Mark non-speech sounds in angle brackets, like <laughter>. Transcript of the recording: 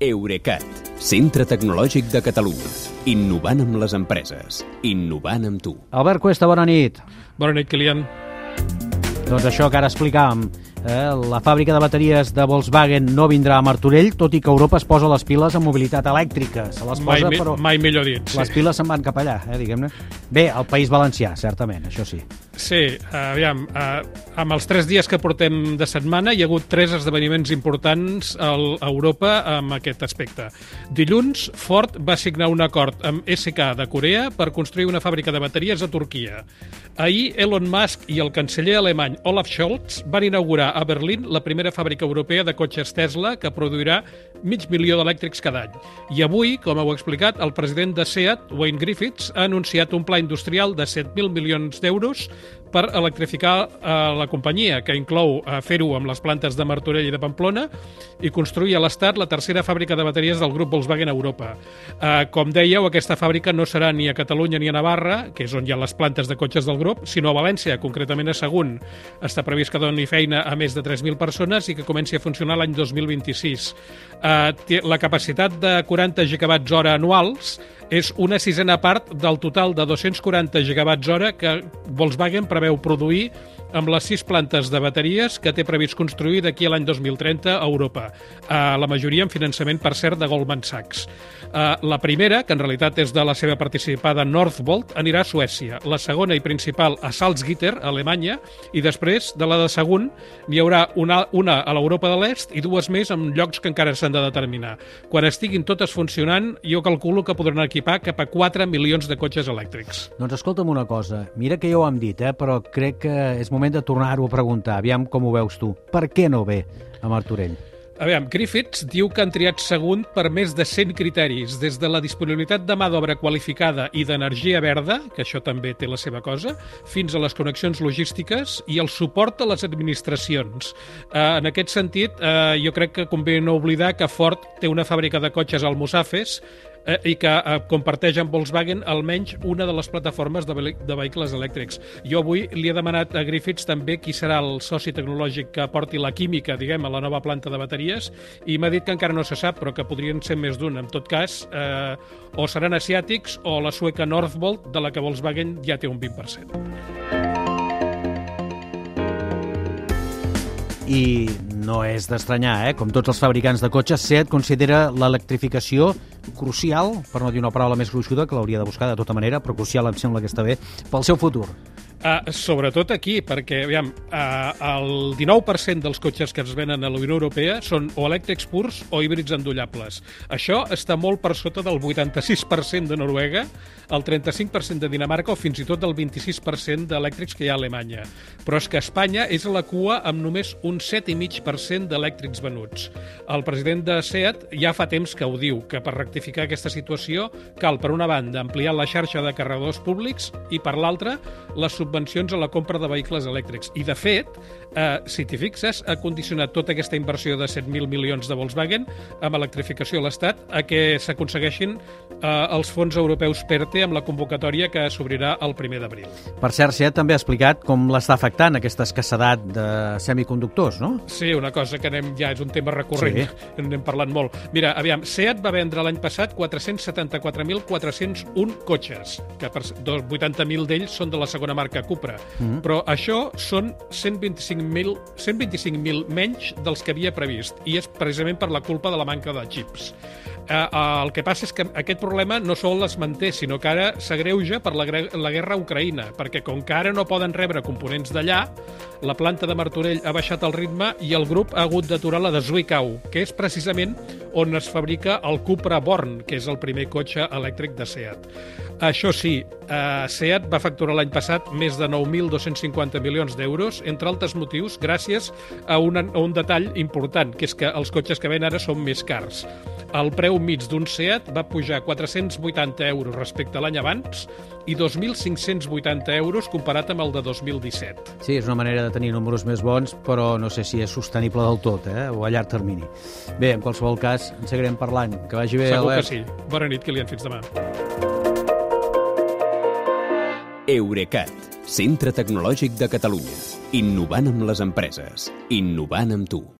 Eurecat, centre tecnològic de Catalunya. Innovant amb les empreses. Innovant amb tu. Albert Cuesta, bona nit. Bona nit, Kilian. Doncs això que ara explicàvem, eh, la fàbrica de bateries de Volkswagen no vindrà a Martorell, tot i que Europa es posa les piles en mobilitat elèctrica. Se les Mai, posa, mi- però mai millor dit. Sí. les piles se'n van cap allà, eh, diguem-ne. Bé, al País Valencià, certament, això sí. Sí, aviam, uh, amb els tres dies que portem de setmana hi ha hagut tres esdeveniments importants a Europa amb aquest aspecte. Dilluns, Ford va signar un acord amb SK de Corea per construir una fàbrica de bateries a Turquia. Ahir, Elon Musk i el canceller alemany Olaf Scholz van inaugurar a Berlín la primera fàbrica europea de cotxes Tesla que produirà mig milió d'elèctrics cada any. I avui, com heu explicat, el president de SEAT, Wayne Griffiths, ha anunciat un pla industrial de 7.000 milions d'euros per electrificar eh, la companyia, que inclou eh, fer-ho amb les plantes de Martorell i de Pamplona i construir a l'Estat la tercera fàbrica de bateries del grup Volkswagen a Europa. Eh, com dèieu, aquesta fàbrica no serà ni a Catalunya ni a Navarra, que és on hi ha les plantes de cotxes del grup, sinó a València, concretament a Sagunt. Està previst que doni feina a més de 3.000 persones i que comenci a funcionar l'any 2026. Eh, la capacitat de 40 gigawatts hora anuals és una sisena part del total de 240 gigawatts hora que Volkswagen preveu produir amb les sis plantes de bateries que té previst construir d'aquí a l'any 2030 a Europa. Uh, la majoria en finançament, per cert, de Goldman Sachs. Uh, la primera, que en realitat és de la seva participada Northvolt, anirà a Suècia. La segona i principal a Salzgitter, a Alemanya, i després, de la de Sagunt, n'hi haurà una, una a l'Europa de l'Est i dues més en llocs que encara s'han de determinar. Quan estiguin totes funcionant, jo calculo que podran equipar cap a 4 milions de cotxes elèctrics. Doncs escolta'm una cosa, mira que ja ho hem dit, eh, però crec que és moment de tornar-ho a preguntar. Aviam com ho veus tu. Per què no ve a Martorell? A veure, Griffiths diu que han triat segon per més de 100 criteris, des de la disponibilitat de mà d'obra qualificada i d'energia verda, que això també té la seva cosa, fins a les connexions logístiques i el suport a les administracions. Eh, en aquest sentit, eh, jo crec que convé no oblidar que Ford té una fàbrica de cotxes al Musafes eh, i que eh, comparteix amb Volkswagen almenys una de les plataformes de, ve- de vehicles elèctrics. Jo avui li he demanat a Griffiths també qui serà el soci tecnològic que porti la química, diguem, a la nova planta de bateries, i m'ha dit que encara no se sap, però que podrien ser més d'un. En tot cas, eh, o seran asiàtics o la sueca Northvolt, de la que Volkswagen ja té un 20%. I no és d'estranyar, eh? Com tots els fabricants de cotxes, SEAT considera l'electrificació crucial, per no dir una paraula més gruixuda, que l'hauria de buscar de tota manera, però crucial em sembla que està bé, pel seu futur. Uh, sobretot aquí, perquè aviam, uh, el 19% dels cotxes que es venen a la Unió Europea són o elèctrics purs o híbrids endollables. Això està molt per sota del 86% de Noruega, el 35% de Dinamarca o fins i tot del 26% d'elèctrics que hi ha a Alemanya. Però és que Espanya és a la cua amb només un 7,5% d'elèctrics venuts. El president de SEAT ja fa temps que ho diu, que per aquesta situació cal, per una banda, ampliar la xarxa de carregadors públics i, per l'altra, les subvencions a la compra de vehicles elèctrics. I, de fet, eh, si t'hi fixes, ha condicionat tota aquesta inversió de 7.000 milions de Volkswagen amb electrificació a l'Estat a que s'aconsegueixin eh, els fons europeus PERTE amb la convocatòria que s'obrirà el primer d'abril. Per cert, SEAT també ha explicat com l'està afectant aquesta escassedat de semiconductors, no? Sí, una cosa que anem, ja és un tema recurrent, sí. <laughs> n'hem parlat molt. Mira, aviam, SEAT va vendre l'any passat 474.401 cotxes, que per 80.000 d'ells són de la segona marca Cupra. Mm -hmm. Però això són 125.000 125 menys dels que havia previst, i és precisament per la culpa de la manca de xips. Eh, eh, el que passa és que aquest problema no sol es manté, sinó que ara s'agreuja per la, la guerra a Ucraïna, perquè com que ara no poden rebre components d'allà, la planta de Martorell ha baixat el ritme i el grup ha hagut d'aturar la de Zwickau, que és precisament on es fabrica el Cupra Born, que és el primer cotxe elèctric de SEAT. Això sí, eh, SEAT va facturar l'any passat més de 9.250 milions d'euros, entre altres motius, gràcies a, una, a un detall important, que és que els cotxes que ven ara són més cars. El preu mig d'un SEAT va pujar 480 euros respecte a l'any abans i 2.580 euros comparat amb el de 2017. Sí, és una manera de tenir números més bons, però no sé si és sostenible del tot, eh? o a llarg termini. Bé, en qualsevol cas, en seguirem parlant. Que vagi bé, Segur que sí. Bona nit, Kilian. Fins demà. Eurecat, centre tecnològic de Catalunya. Innovant amb les empreses. Innovant amb tu.